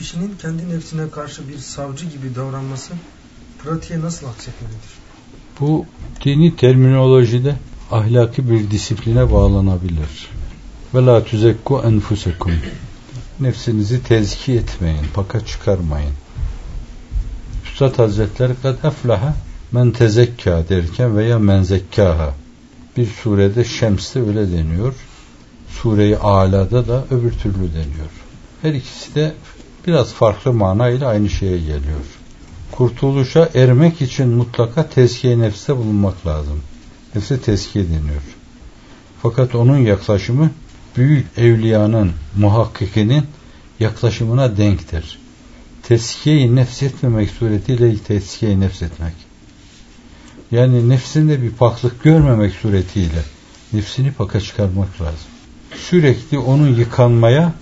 kişinin kendi nefsine karşı bir savcı gibi davranması pratiğe nasıl aksetmelidir? Bu dini terminolojide ahlaki bir disipline bağlanabilir. Ve la tüzekku enfusekum. Nefsinizi tezki etmeyin, paka çıkarmayın. Üstad Hazretleri kad eflaha men tezekka derken veya men zekkaha. Bir surede Şems'te öyle deniyor. Sure-i Ala'da da öbür türlü deniyor. Her ikisi de biraz farklı manayla aynı şeye geliyor. Kurtuluşa ermek için mutlaka tezkiye nefste bulunmak lazım. Nefse tezkiye deniyor. Fakat onun yaklaşımı büyük evliyanın, muhakkikinin yaklaşımına denktir. Teskiye-i nefs etmemek suretiyle teskiye-i nefs etmek. Yani nefsinde bir paklık görmemek suretiyle nefsini paka çıkarmak lazım. Sürekli onun yıkanmaya,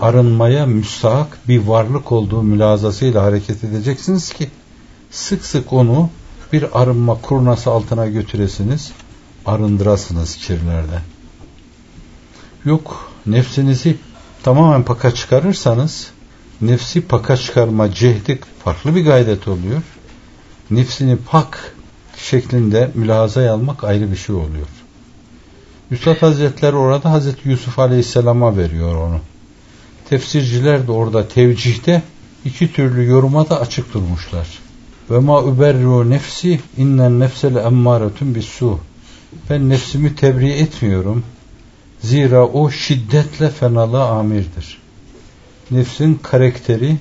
arınmaya müstahak bir varlık olduğu mülazasıyla hareket edeceksiniz ki sık sık onu bir arınma kurnası altına götüresiniz, arındırasınız kirlerden. Yok, nefsinizi tamamen paka çıkarırsanız nefsi paka çıkarma cehdi farklı bir gayret oluyor. Nefsini pak şeklinde mülazaya almak ayrı bir şey oluyor. Üstad Hazretleri orada Hazreti Yusuf Aleyhisselam'a veriyor onu. Tefsirciler de orada tevcihte iki türlü yoruma da açık durmuşlar. Ve ma überru nefsi innen nefsele emmâretun bis su. Ben nefsimi tebriğ etmiyorum. Zira o şiddetle fenalığa amirdir. Nefsin karakteri,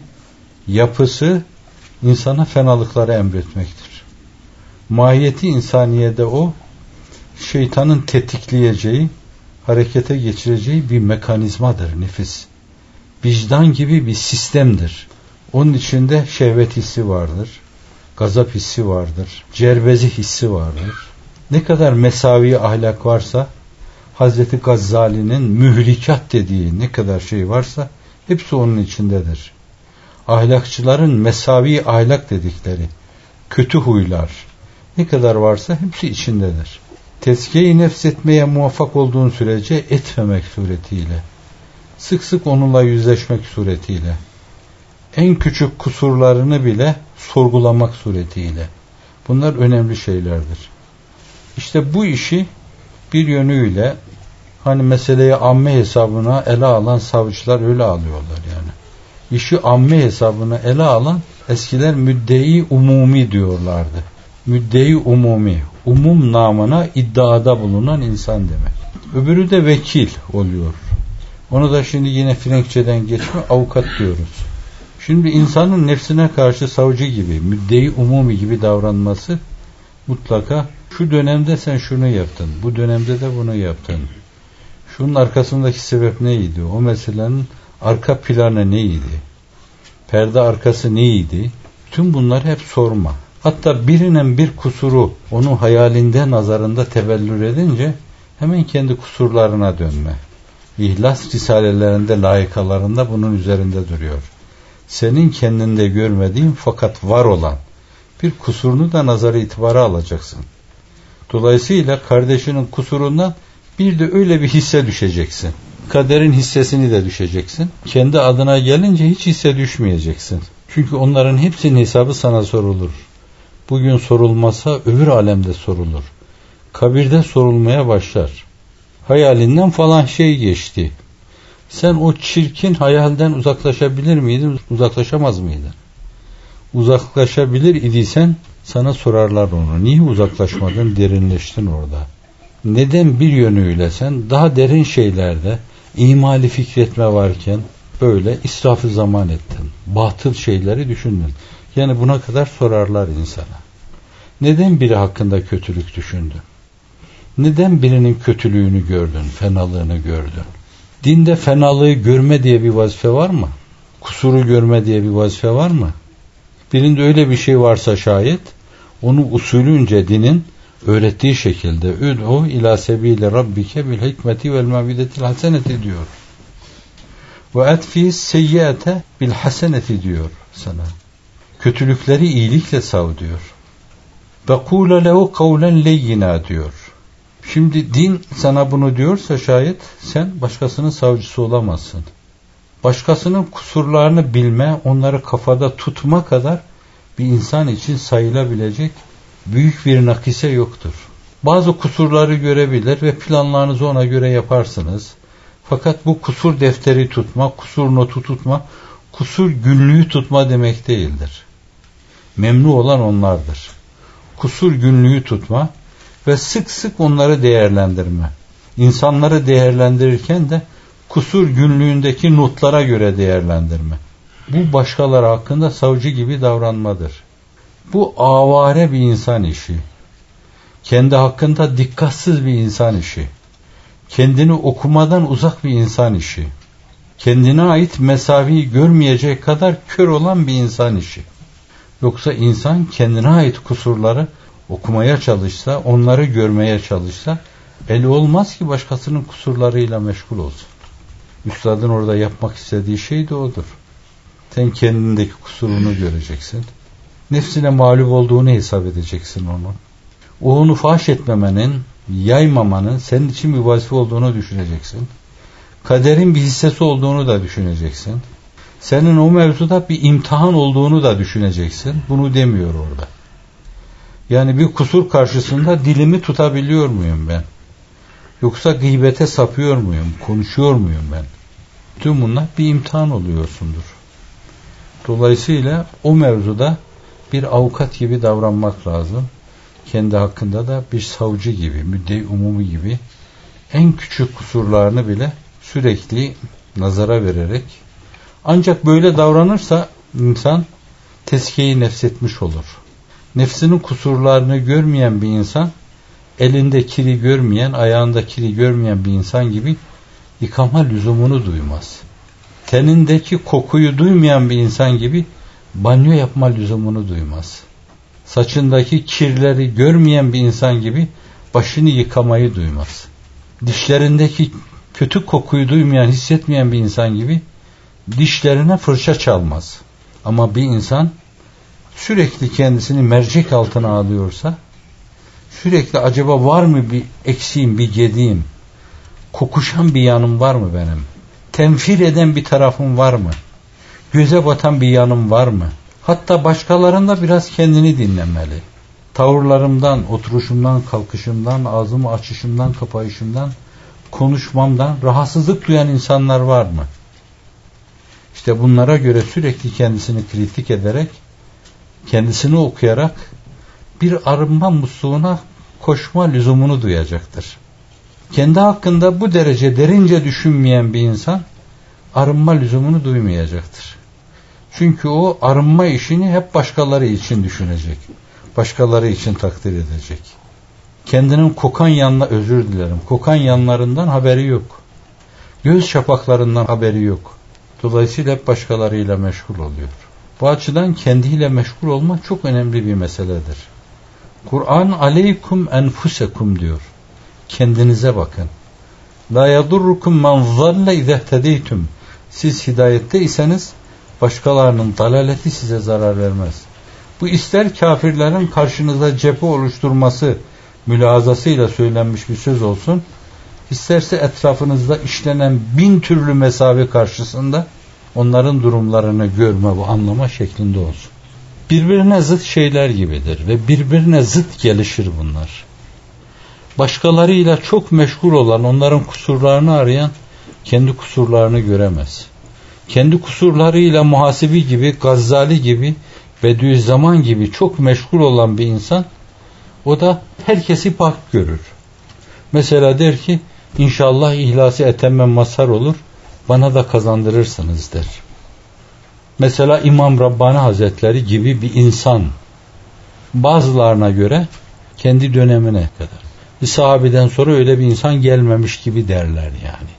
yapısı insana fenalıkları emretmektir. Mahiyeti insaniyede o şeytanın tetikleyeceği, harekete geçireceği bir mekanizmadır nefis. Vicdan gibi bir sistemdir. Onun içinde şehvet hissi vardır, gazap hissi vardır, cerbezi hissi vardır. Ne kadar mesavi ahlak varsa, Hazreti Gazzali'nin mühlikat dediği ne kadar şey varsa, hepsi onun içindedir. Ahlakçıların mesavi ahlak dedikleri, kötü huylar, ne kadar varsa hepsi içindedir. Tezkiye-i nefs etmeye muvaffak olduğun sürece etmemek suretiyle, sık sık onunla yüzleşmek suretiyle, en küçük kusurlarını bile sorgulamak suretiyle. Bunlar önemli şeylerdir. İşte bu işi bir yönüyle hani meseleyi amme hesabına ele alan savcılar öyle alıyorlar yani. İşi amme hesabına ele alan eskiler müddei umumi diyorlardı. Müddei umumi, umum namına iddiada bulunan insan demek. Öbürü de vekil oluyor. Onu da şimdi yine Frenkçeden geçme avukat diyoruz. Şimdi insanın nefsine karşı savcı gibi, müddei umumi gibi davranması mutlaka şu dönemde sen şunu yaptın, bu dönemde de bunu yaptın. Şunun arkasındaki sebep neydi? O meselenin arka planı neydi? Perde arkası neydi? Tüm bunlar hep sorma. Hatta birinin bir kusuru onun hayalinde nazarında tebellür edince hemen kendi kusurlarına dönme. İhlas risalelerinde layıkalarında bunun üzerinde duruyor. Senin kendinde görmediğin fakat var olan bir kusurunu da nazara itibara alacaksın. Dolayısıyla kardeşinin kusurundan bir de öyle bir hisse düşeceksin. Kaderin hissesini de düşeceksin. Kendi adına gelince hiç hisse düşmeyeceksin. Çünkü onların hepsinin hesabı sana sorulur. Bugün sorulmasa öbür alemde sorulur. Kabirde sorulmaya başlar. Hayalinden falan şey geçti. Sen o çirkin hayalden uzaklaşabilir miydin, uzaklaşamaz mıydın? Uzaklaşabilir idiysen sana sorarlar onu. Niye uzaklaşmadın, derinleştin orada? Neden bir yönüyle sen daha derin şeylerde imali fikretme varken böyle israfı zaman ettin. Batıl şeyleri düşündün. Yani buna kadar sorarlar insana. Neden biri hakkında kötülük düşündün? Neden birinin kötülüğünü gördün, fenalığını gördün? Dinde fenalığı görme diye bir vazife var mı? Kusuru görme diye bir vazife var mı? Birinde öyle bir şey varsa şayet onu usulünce dinin öğrettiği şekilde üd'u ila sebile rabbike bil hikmeti vel mavidetil haseneti diyor. Ve etfi seyyate bil haseneti diyor sana. Kötülükleri iyilikle sav diyor. Ve kule lehu kavlen leyyina diyor. Şimdi din sana bunu diyorsa şayet sen başkasının savcısı olamazsın. Başkasının kusurlarını bilme, onları kafada tutma kadar bir insan için sayılabilecek büyük bir nakise yoktur. Bazı kusurları görebilir ve planlarınızı ona göre yaparsınız. Fakat bu kusur defteri tutma, kusur notu tutma, kusur günlüğü tutma demek değildir. Memnu olan onlardır. Kusur günlüğü tutma ve sık sık onları değerlendirme. İnsanları değerlendirirken de kusur günlüğündeki notlara göre değerlendirme. Bu başkaları hakkında savcı gibi davranmadır. Bu avare bir insan işi. Kendi hakkında dikkatsiz bir insan işi. Kendini okumadan uzak bir insan işi. Kendine ait mesaviyi görmeyecek kadar kör olan bir insan işi. Yoksa insan kendine ait kusurları okumaya çalışsa, onları görmeye çalışsa, eli olmaz ki başkasının kusurlarıyla meşgul olsun. Üstadın orada yapmak istediği şey de odur. Sen kendindeki kusurunu göreceksin. Nefsine mağlup olduğunu hesap edeceksin onu. O onu faş etmemenin, yaymamanın senin için bir vazife olduğunu düşüneceksin. Kaderin bir hissesi olduğunu da düşüneceksin. Senin o mevzuda bir imtihan olduğunu da düşüneceksin. Bunu demiyor orada. Yani bir kusur karşısında dilimi tutabiliyor muyum ben? Yoksa gıybete sapıyor muyum? Konuşuyor muyum ben? Tüm bunlar bir imtihan oluyorsundur. Dolayısıyla o mevzuda bir avukat gibi davranmak lazım. Kendi hakkında da bir savcı gibi, müddei umumu gibi en küçük kusurlarını bile sürekli nazara vererek ancak böyle davranırsa insan tezkiyeyi nefsetmiş olur. Nefsinin kusurlarını görmeyen bir insan elinde kiri görmeyen, ayağında kiri görmeyen bir insan gibi yıkama lüzumunu duymaz. Tenindeki kokuyu duymayan bir insan gibi banyo yapma lüzumunu duymaz. Saçındaki kirleri görmeyen bir insan gibi başını yıkamayı duymaz. Dişlerindeki kötü kokuyu duymayan, hissetmeyen bir insan gibi dişlerine fırça çalmaz. Ama bir insan sürekli kendisini mercek altına alıyorsa sürekli acaba var mı bir eksiğim, bir gediğim, kokuşan bir yanım var mı benim? Temfil eden bir tarafım var mı? Göze batan bir yanım var mı? Hatta başkalarında biraz kendini dinlemeli. Tavırlarımdan, oturuşumdan, kalkışımdan, ağzımı açışımdan, kapayışımdan, konuşmamdan rahatsızlık duyan insanlar var mı? İşte bunlara göre sürekli kendisini kritik ederek, kendisini okuyarak bir arınma musluğuna koşma lüzumunu duyacaktır. Kendi hakkında bu derece derince düşünmeyen bir insan arınma lüzumunu duymayacaktır. Çünkü o arınma işini hep başkaları için düşünecek. Başkaları için takdir edecek. Kendinin kokan yanına özür dilerim. Kokan yanlarından haberi yok. Göz şapaklarından haberi yok. Dolayısıyla hep başkalarıyla meşgul oluyor. Bu açıdan kendiyle meşgul olmak çok önemli bir meseledir. Kur'an aleykum enfusekum diyor. Kendinize bakın. La yadurrukum men zalle izehtedeytum. Siz hidayette iseniz başkalarının dalaleti size zarar vermez. Bu ister kafirlerin karşınıza cephe oluşturması mülazasıyla söylenmiş bir söz olsun, isterse etrafınızda işlenen bin türlü mesafe karşısında onların durumlarını görme bu anlama şeklinde olsun. Birbirine zıt şeyler gibidir ve birbirine zıt gelişir bunlar. Başkalarıyla çok meşgul olan, onların kusurlarını arayan kendi kusurlarını göremez. Kendi kusurlarıyla muhasibi gibi, Gazzali gibi, Bediüzzaman gibi çok meşgul olan bir insan o da herkesi pak görür. Mesela der ki inşallah ihlası etemmem mazhar olur bana da kazandırırsınız der. Mesela İmam Rabbani Hazretleri gibi bir insan bazılarına göre kendi dönemine kadar. Bir sahabeden sonra öyle bir insan gelmemiş gibi derler yani.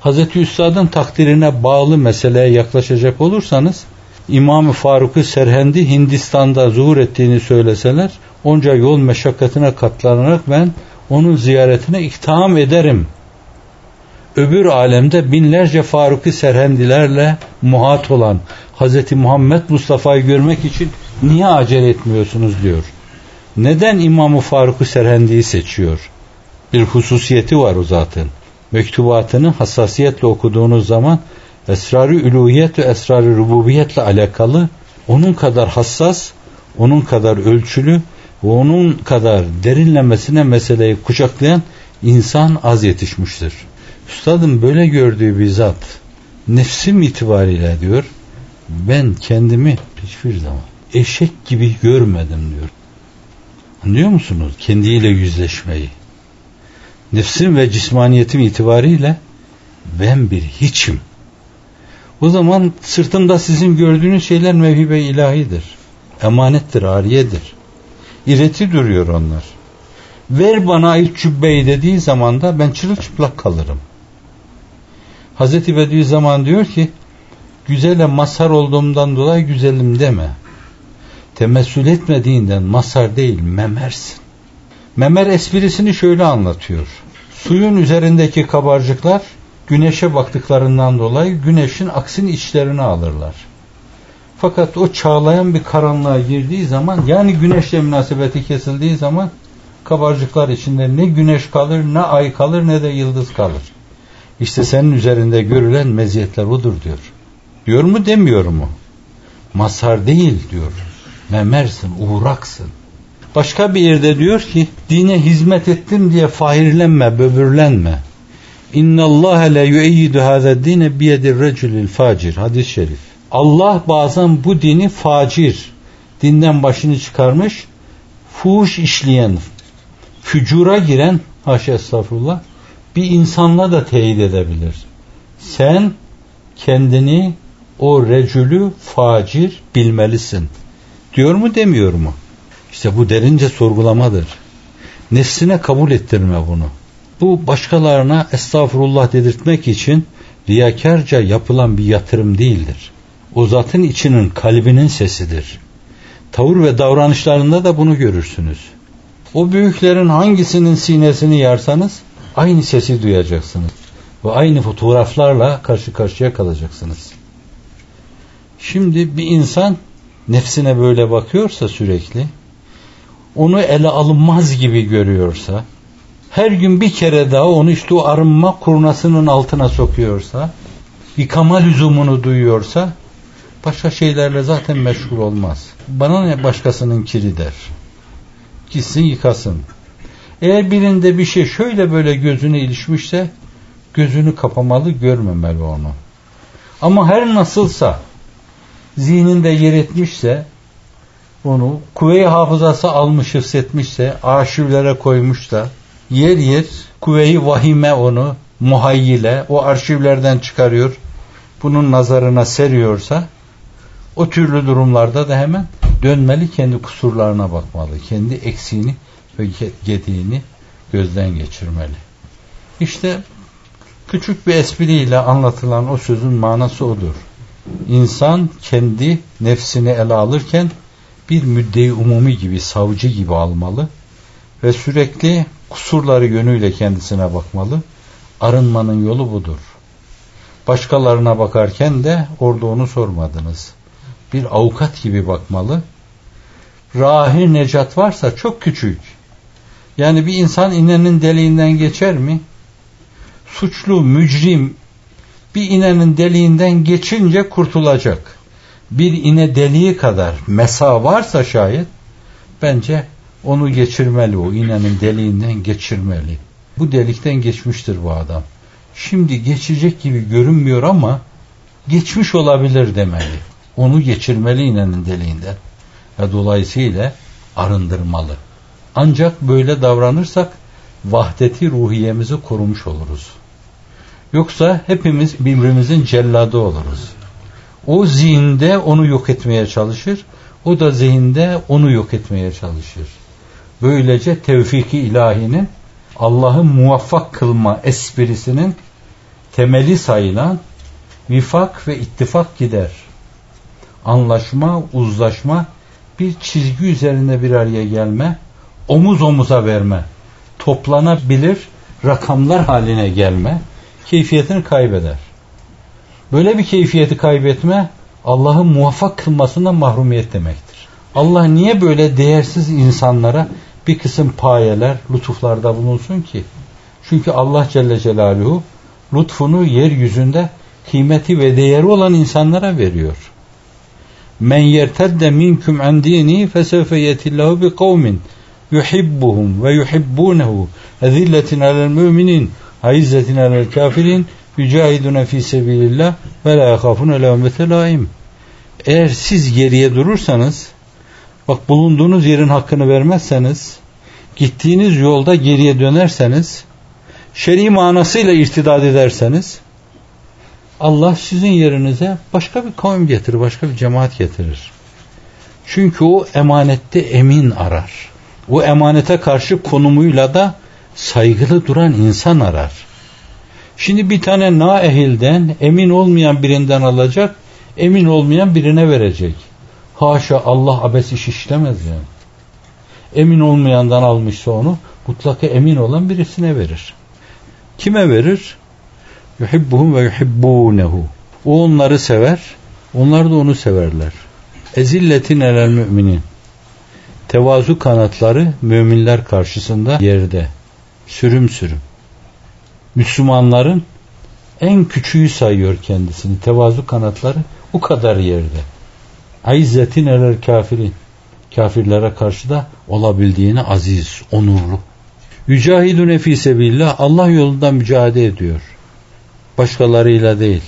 Hazreti Üstad'ın takdirine bağlı meseleye yaklaşacak olursanız İmam-ı Faruk-ı Serhendi Hindistan'da zuhur ettiğini söyleseler onca yol meşakkatine katlanarak ben onun ziyaretine iktiham ederim öbür alemde binlerce Faruk-ı Serhendilerle muhat olan Hz. Muhammed Mustafa'yı görmek için niye acele etmiyorsunuz diyor. Neden İmam-ı Faruk-ı Serhendi'yi seçiyor? Bir hususiyeti var o zaten. Mektubatını hassasiyetle okuduğunuz zaman esrarı üluhiyet ve esrarı rububiyetle alakalı onun kadar hassas, onun kadar ölçülü ve onun kadar derinlemesine meseleyi kucaklayan insan az yetişmiştir. Üstadım böyle gördüğü bir zat nefsim itibariyle diyor ben kendimi hiçbir zaman eşek gibi görmedim diyor. Anlıyor musunuz? Kendiyle yüzleşmeyi. Nefsim ve cismaniyetim itibariyle ben bir hiçim. O zaman sırtımda sizin gördüğünüz şeyler mevhibe ilahidir. Emanettir, ariyedir. İreti duruyor onlar. Ver bana ait cübbeyi dediği zaman da ben çırılçıplak kalırım. Hazreti Bediüzzaman diyor ki güzele mazhar olduğumdan dolayı güzelim deme. Temessül etmediğinden mazhar değil memersin. Memer esprisini şöyle anlatıyor. Suyun üzerindeki kabarcıklar güneşe baktıklarından dolayı güneşin aksin içlerini alırlar. Fakat o çağlayan bir karanlığa girdiği zaman yani güneşle münasebeti kesildiği zaman kabarcıklar içinde ne güneş kalır ne ay kalır ne de yıldız kalır. İşte senin üzerinde görülen meziyetler odur diyor. Diyor mu demiyor mu? Mazhar değil diyor. Memersin, uğraksın. Başka bir yerde diyor ki dine hizmet ettim diye fahirlenme, böbürlenme. İnna Allah la yu'eyyidu hâzâ dine biyedir reculil facir. Hadis-i şerif. Allah bazen bu dini facir, dinden başını çıkarmış, fuhuş işleyen, fücura giren, haşa estağfurullah, bir insanla da teyit edebilir. Sen kendini o recülü facir bilmelisin. Diyor mu demiyor mu? İşte bu derince sorgulamadır. Nefsine kabul ettirme bunu. Bu başkalarına estağfurullah dedirtmek için riyakarca yapılan bir yatırım değildir. O zatın içinin kalbinin sesidir. Tavır ve davranışlarında da bunu görürsünüz. O büyüklerin hangisinin sinesini yarsanız aynı sesi duyacaksınız. Ve aynı fotoğraflarla karşı karşıya kalacaksınız. Şimdi bir insan nefsine böyle bakıyorsa sürekli, onu ele alınmaz gibi görüyorsa, her gün bir kere daha onu işte o arınma kurnasının altına sokuyorsa, yıkama lüzumunu duyuyorsa, başka şeylerle zaten meşgul olmaz. Bana ne başkasının kiri der. Gitsin yıkasın. Eğer birinde bir şey şöyle böyle gözüne ilişmişse, gözünü kapamalı, görmemeli onu. Ama her nasılsa, zihninde yer etmişse, onu kuvve-i hafızası almış hissetmişse, arşivlere koymuş da, yer yer kuvve-i vahime onu muhayyile o arşivlerden çıkarıyor, bunun nazarına seriyorsa, o türlü durumlarda da hemen dönmeli kendi kusurlarına bakmalı. Kendi eksiğini ve gediğini gözden geçirmeli. İşte küçük bir espriyle anlatılan o sözün manası odur. İnsan kendi nefsini ele alırken bir müddei umumi gibi, savcı gibi almalı ve sürekli kusurları yönüyle kendisine bakmalı. Arınmanın yolu budur. Başkalarına bakarken de orada onu sormadınız. Bir avukat gibi bakmalı. Rahi necat varsa çok küçük. Yani bir insan inenin deliğinden geçer mi? Suçlu, mücrim bir inenin deliğinden geçince kurtulacak. Bir ine deliği kadar mesa varsa şayet bence onu geçirmeli o inenin deliğinden geçirmeli. Bu delikten geçmiştir bu adam. Şimdi geçecek gibi görünmüyor ama geçmiş olabilir demeli. Onu geçirmeli inenin deliğinden. Ve dolayısıyla arındırmalı. Ancak böyle davranırsak vahdeti ruhiyemizi korumuş oluruz. Yoksa hepimiz birbirimizin celladı oluruz. O zihinde onu yok etmeye çalışır. O da zihinde onu yok etmeye çalışır. Böylece tevfiki ilahinin Allah'ı muvaffak kılma esprisinin temeli sayılan vifak ve ittifak gider. Anlaşma, uzlaşma, bir çizgi üzerinde bir araya gelme, omuz omuza verme, toplanabilir rakamlar haline gelme, keyfiyetini kaybeder. Böyle bir keyfiyeti kaybetme Allah'ın muvaffak kılmasından mahrumiyet demektir. Allah niye böyle değersiz insanlara bir kısım payeler, lütuflarda bulunsun ki? Çünkü Allah Celle Celaluhu lütfunu yeryüzünde kıymeti ve değeri olan insanlara veriyor. Men yertedde minkum an dini fesevfe yetillahu bi kavmin yuhibbuhum ve yuhibbunehu ezilletin alel müminin aizzetin alel kafirin yücahidune fi sebilillah ve la yakafune levmete laim. Eğer siz geriye durursanız bak bulunduğunuz yerin hakkını vermezseniz gittiğiniz yolda geriye dönerseniz şer'i manasıyla irtidad ederseniz Allah sizin yerinize başka bir kavim getirir, başka bir cemaat getirir. Çünkü o emanette emin arar. O emanete karşı konumuyla da saygılı duran insan arar. Şimdi bir tane naehilden, emin olmayan birinden alacak, emin olmayan birine verecek. Haşa Allah abes iş işlemez yani. Emin olmayandan almışsa onu mutlaka emin olan birisine verir. Kime verir? Yuhibbuhum ve yuhibbunehu. O onları sever, onlar da onu severler. Ezilletin elel müminin. Tevazu kanatları müminler karşısında yerde. Sürüm sürüm. Müslümanların en küçüğü sayıyor kendisini. Tevazu kanatları o kadar yerde. Aizzetin elel kafirin. Kafirlere karşı da olabildiğine aziz, onurlu. Yücahidune fi sebillah Allah yolunda mücadele ediyor. Başkalarıyla değil.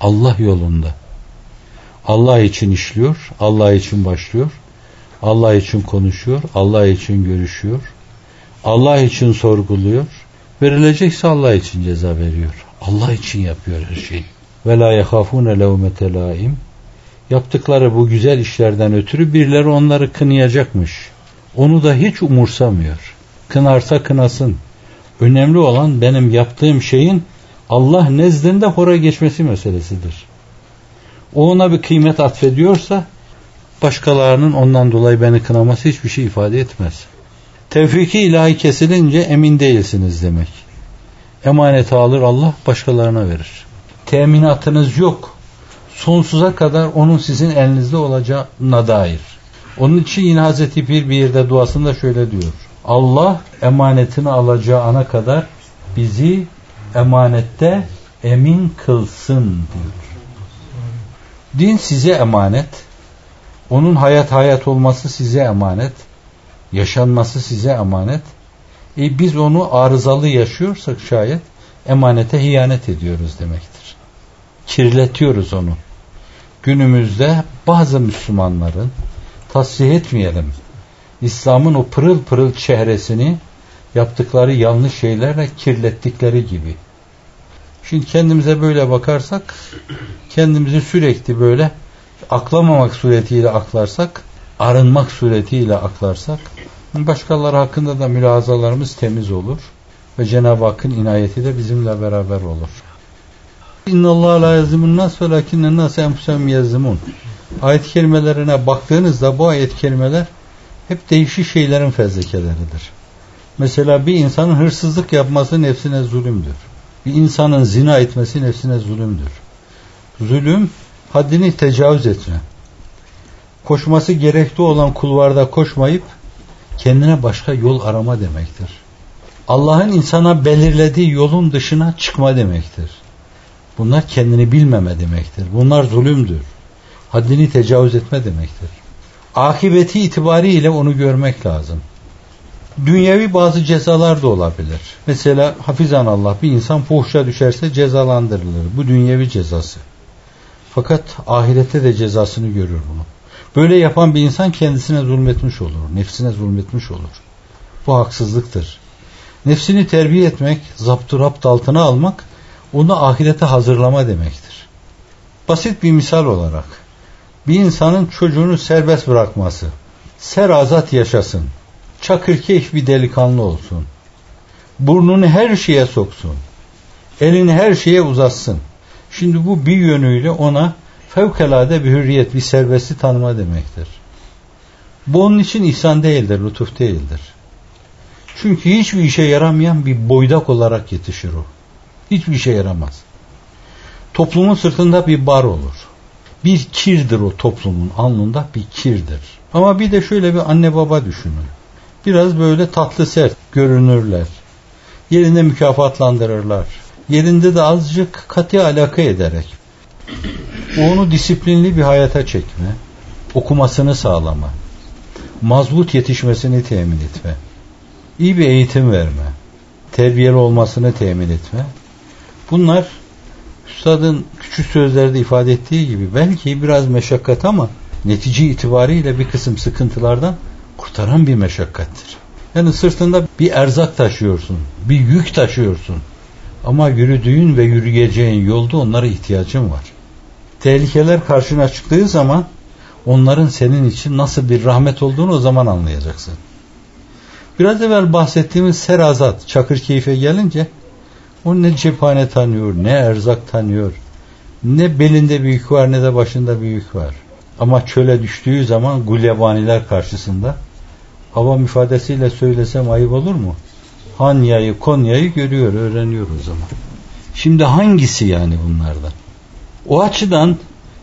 Allah yolunda. Allah için işliyor, Allah için başlıyor, Allah için konuşuyor, Allah için görüşüyor, Allah için sorguluyor, verilecekse Allah için ceza veriyor. Allah için yapıyor her şeyi. Ve la yehafune levmete laim. Yaptıkları bu güzel işlerden ötürü birileri onları kınayacakmış. Onu da hiç umursamıyor. Kınarsa kınasın. Önemli olan benim yaptığım şeyin Allah nezdinde hora geçmesi meselesidir. O ona bir kıymet atfediyorsa başkalarının ondan dolayı beni kınaması hiçbir şey ifade etmez. Tevfiki ilahi kesilince emin değilsiniz demek. Emaneti alır Allah başkalarına verir. Teminatınız yok. Sonsuza kadar onun sizin elinizde olacağına dair. Onun için yine Hazreti Pir bir yerde duasında şöyle diyor. Allah emanetini alacağı ana kadar bizi emanette emin kılsın diyor. Din size emanet. Onun hayat hayat olması size emanet. Yaşanması size emanet. E biz onu arızalı yaşıyorsak şayet emanete hiyanet ediyoruz demektir. Kirletiyoruz onu. Günümüzde bazı Müslümanların tasvih etmeyelim. İslam'ın o pırıl pırıl çehresini yaptıkları yanlış şeylerle kirlettikleri gibi. Şimdi kendimize böyle bakarsak kendimizi sürekli böyle aklamamak suretiyle aklarsak arınmak suretiyle aklarsak başkaları hakkında da mülazalarımız temiz olur ve Cenab-ı Hakk'ın inayeti de bizimle beraber olur. İnna Allah la yazlimun nas velakinnen nas enfusem yazlimun. Ayet kelimelerine baktığınızda bu ayet kelimeler hep değişik şeylerin fezlekeleridir. Mesela bir insanın hırsızlık yapması nefsine zulümdür. Bir insanın zina etmesi nefsine zulümdür. Zulüm haddini tecavüz etme. Koşması gerekli olan kulvarda koşmayıp kendine başka yol arama demektir. Allah'ın insana belirlediği yolun dışına çıkma demektir. Bunlar kendini bilmeme demektir. Bunlar zulümdür. Haddini tecavüz etme demektir. Akibeti itibariyle onu görmek lazım. Dünyevi bazı cezalar da olabilir. Mesela hafizan Allah bir insan fuhşa düşerse cezalandırılır. Bu dünyevi cezası. Fakat ahirette de cezasını görür bunu. Böyle yapan bir insan kendisine zulmetmiş olur. Nefsine zulmetmiş olur. Bu haksızlıktır. Nefsini terbiye etmek, zaptı rapt altına almak, onu ahirete hazırlama demektir. Basit bir misal olarak, bir insanın çocuğunu serbest bırakması, serazat yaşasın, çakırkeyif bir delikanlı olsun, burnunu her şeye soksun, elini her şeye uzatsın. Şimdi bu bir yönüyle ona fevkalade bir hürriyet, bir serbestli tanıma demektir. Bu onun için ihsan değildir, lütuf değildir. Çünkü hiçbir işe yaramayan bir boydak olarak yetişir o. Hiçbir işe yaramaz. Toplumun sırtında bir bar olur. Bir kirdir o toplumun alnında bir kirdir. Ama bir de şöyle bir anne baba düşünün. Biraz böyle tatlı sert görünürler. Yerinde mükafatlandırırlar. Yerinde de azıcık katı alaka ederek onu disiplinli bir hayata çekme, okumasını sağlama, mazbut yetişmesini temin etme, iyi bir eğitim verme, terbiyeli olmasını temin etme. Bunlar Üstadın küçük sözlerde ifade ettiği gibi belki biraz meşakkat ama netice itibariyle bir kısım sıkıntılardan kurtaran bir meşakkattir. Yani sırtında bir erzak taşıyorsun, bir yük taşıyorsun. Ama yürüdüğün ve yürüyeceğin yolda onlara ihtiyacın var. Tehlikeler karşına çıktığı zaman onların senin için nasıl bir rahmet olduğunu o zaman anlayacaksın. Biraz evvel bahsettiğimiz serazat, çakır keyfe gelince o ne cephane tanıyor, ne erzak tanıyor, ne belinde büyük var ne de başında büyük var. Ama çöle düştüğü zaman gulyabaniler karşısında avam ifadesiyle söylesem ayıp olur mu? Hanya'yı, Konya'yı görüyor, öğreniyor o zaman. Şimdi hangisi yani bunlardan? O açıdan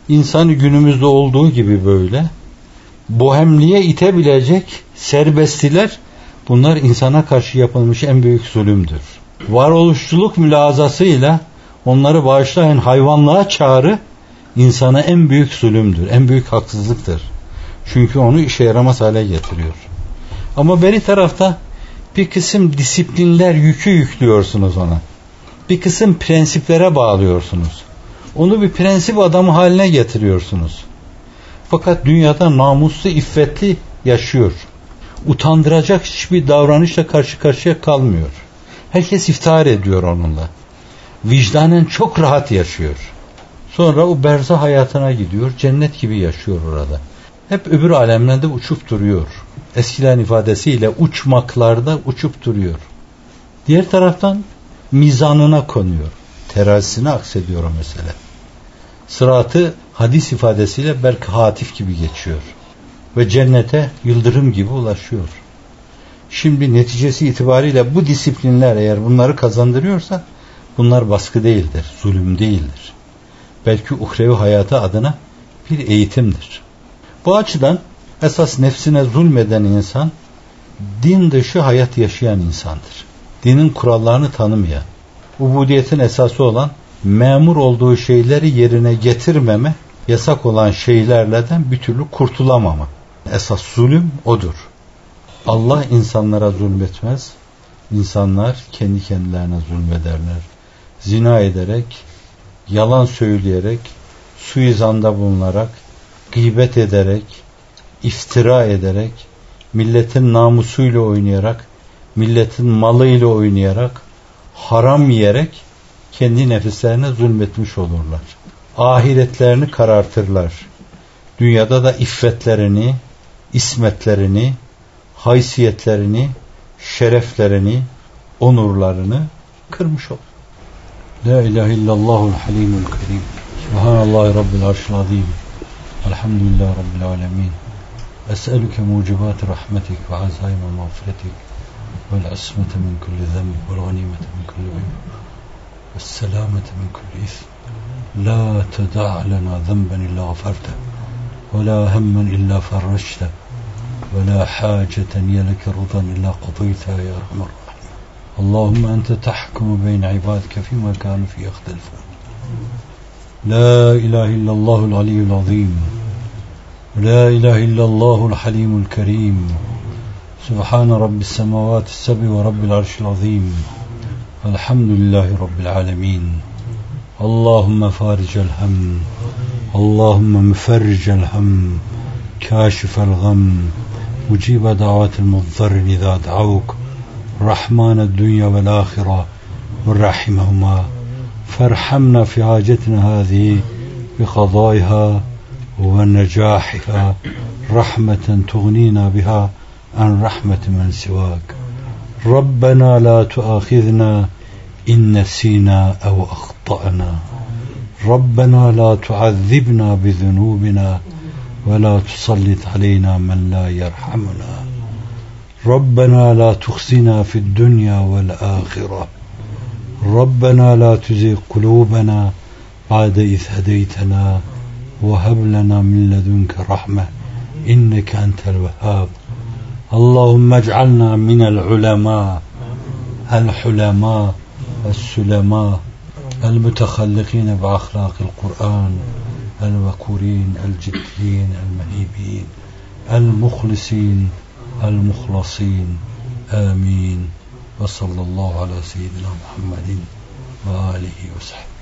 insanı günümüzde olduğu gibi böyle bohemliğe itebilecek serbestiler bunlar insana karşı yapılmış en büyük zulümdür. Varoluşçuluk mülazasıyla onları bağışlayan hayvanlığa çağrı insana en büyük zulümdür, en büyük haksızlıktır. Çünkü onu işe yaramaz hale getiriyor. Ama beri tarafta bir kısım disiplinler yükü yüklüyorsunuz ona. Bir kısım prensiplere bağlıyorsunuz. Onu bir prensip adamı haline getiriyorsunuz. Fakat dünyada namuslu, iffetli yaşıyor. Utandıracak hiçbir davranışla karşı karşıya kalmıyor. Herkes iftihar ediyor onunla. Vicdanen çok rahat yaşıyor. Sonra o berza hayatına gidiyor. Cennet gibi yaşıyor orada. Hep öbür alemlerde uçup duruyor. Eskilerin ifadesiyle uçmaklarda uçup duruyor. Diğer taraftan mizanına konuyor. Terazisine aksediyor o mesele. Sıratı hadis ifadesiyle belki hatif gibi geçiyor. Ve cennete yıldırım gibi ulaşıyor. Şimdi neticesi itibariyle bu disiplinler eğer bunları kazandırıyorsa bunlar baskı değildir, zulüm değildir. Belki uhrevi hayatı adına bir eğitimdir. Bu açıdan esas nefsine zulmeden insan din dışı hayat yaşayan insandır. Dinin kurallarını tanımayan, ubudiyetin esası olan memur olduğu şeyleri yerine getirmeme, yasak olan şeylerden bir türlü kurtulamama. Esas zulüm odur. Allah insanlara zulmetmez. İnsanlar kendi kendilerine zulmederler. Zina ederek, yalan söyleyerek, suizanda bulunarak, gıybet ederek, iftira ederek, milletin namusuyla oynayarak, milletin malıyla oynayarak, haram yiyerek kendi nefislerine zulmetmiş olurlar. Ahiretlerini karartırlar. Dünyada da iffetlerini, ismetlerini, haysiyetlerini, şereflerini, onurlarını kırmış olur. La ilahe illallahul halimul kerim. Subhanallahi rabbil arşil azim. Elhamdülillah rabbil alemin. أسألك موجبات رحمتك وعزائم مغفرتك والعصمة من كل ذنب والغنيمة من كل عيب والسلامة من كل إثم. لا تدع لنا ذنبا إلا غفرته ولا هما إلا فرجته ولا حاجة هي لك رضا إلا قضيتها يا أرحم الراحمين. اللهم أنت تحكم بين عبادك فيما كانوا فيه يختلفون. لا إله إلا الله العلي العظيم. لا إله إلا الله الحليم الكريم. سبحان رب السماوات السبع ورب العرش العظيم. الحمد لله رب العالمين. اللهم فارج الهم. اللهم مفرج الهم. كاشف الغم. مجيب دعوات المضطر إذا دعوك. رحمن الدنيا والآخرة والرحمهما فارحمنا في حاجتنا هذه بقضائها ونجاحها رحمة تغنينا بها عن رحمة من سواك. ربنا لا تؤاخذنا إن نسينا أو أخطأنا. ربنا لا تعذبنا بذنوبنا ولا تسلط علينا من لا يرحمنا. ربنا لا تخزنا في الدنيا والآخرة. ربنا لا تزغ قلوبنا بعد إذ هديتنا. وهب لنا من لدنك رحمة إنك أنت الوهاب. اللهم اجعلنا من العلماء الحلماء السلماء المتخلقين بأخلاق القرآن الوكورين الجديين المهيبين المخلصين المخلصين. آمين. وصلى الله على سيدنا محمد وآله وصحبه.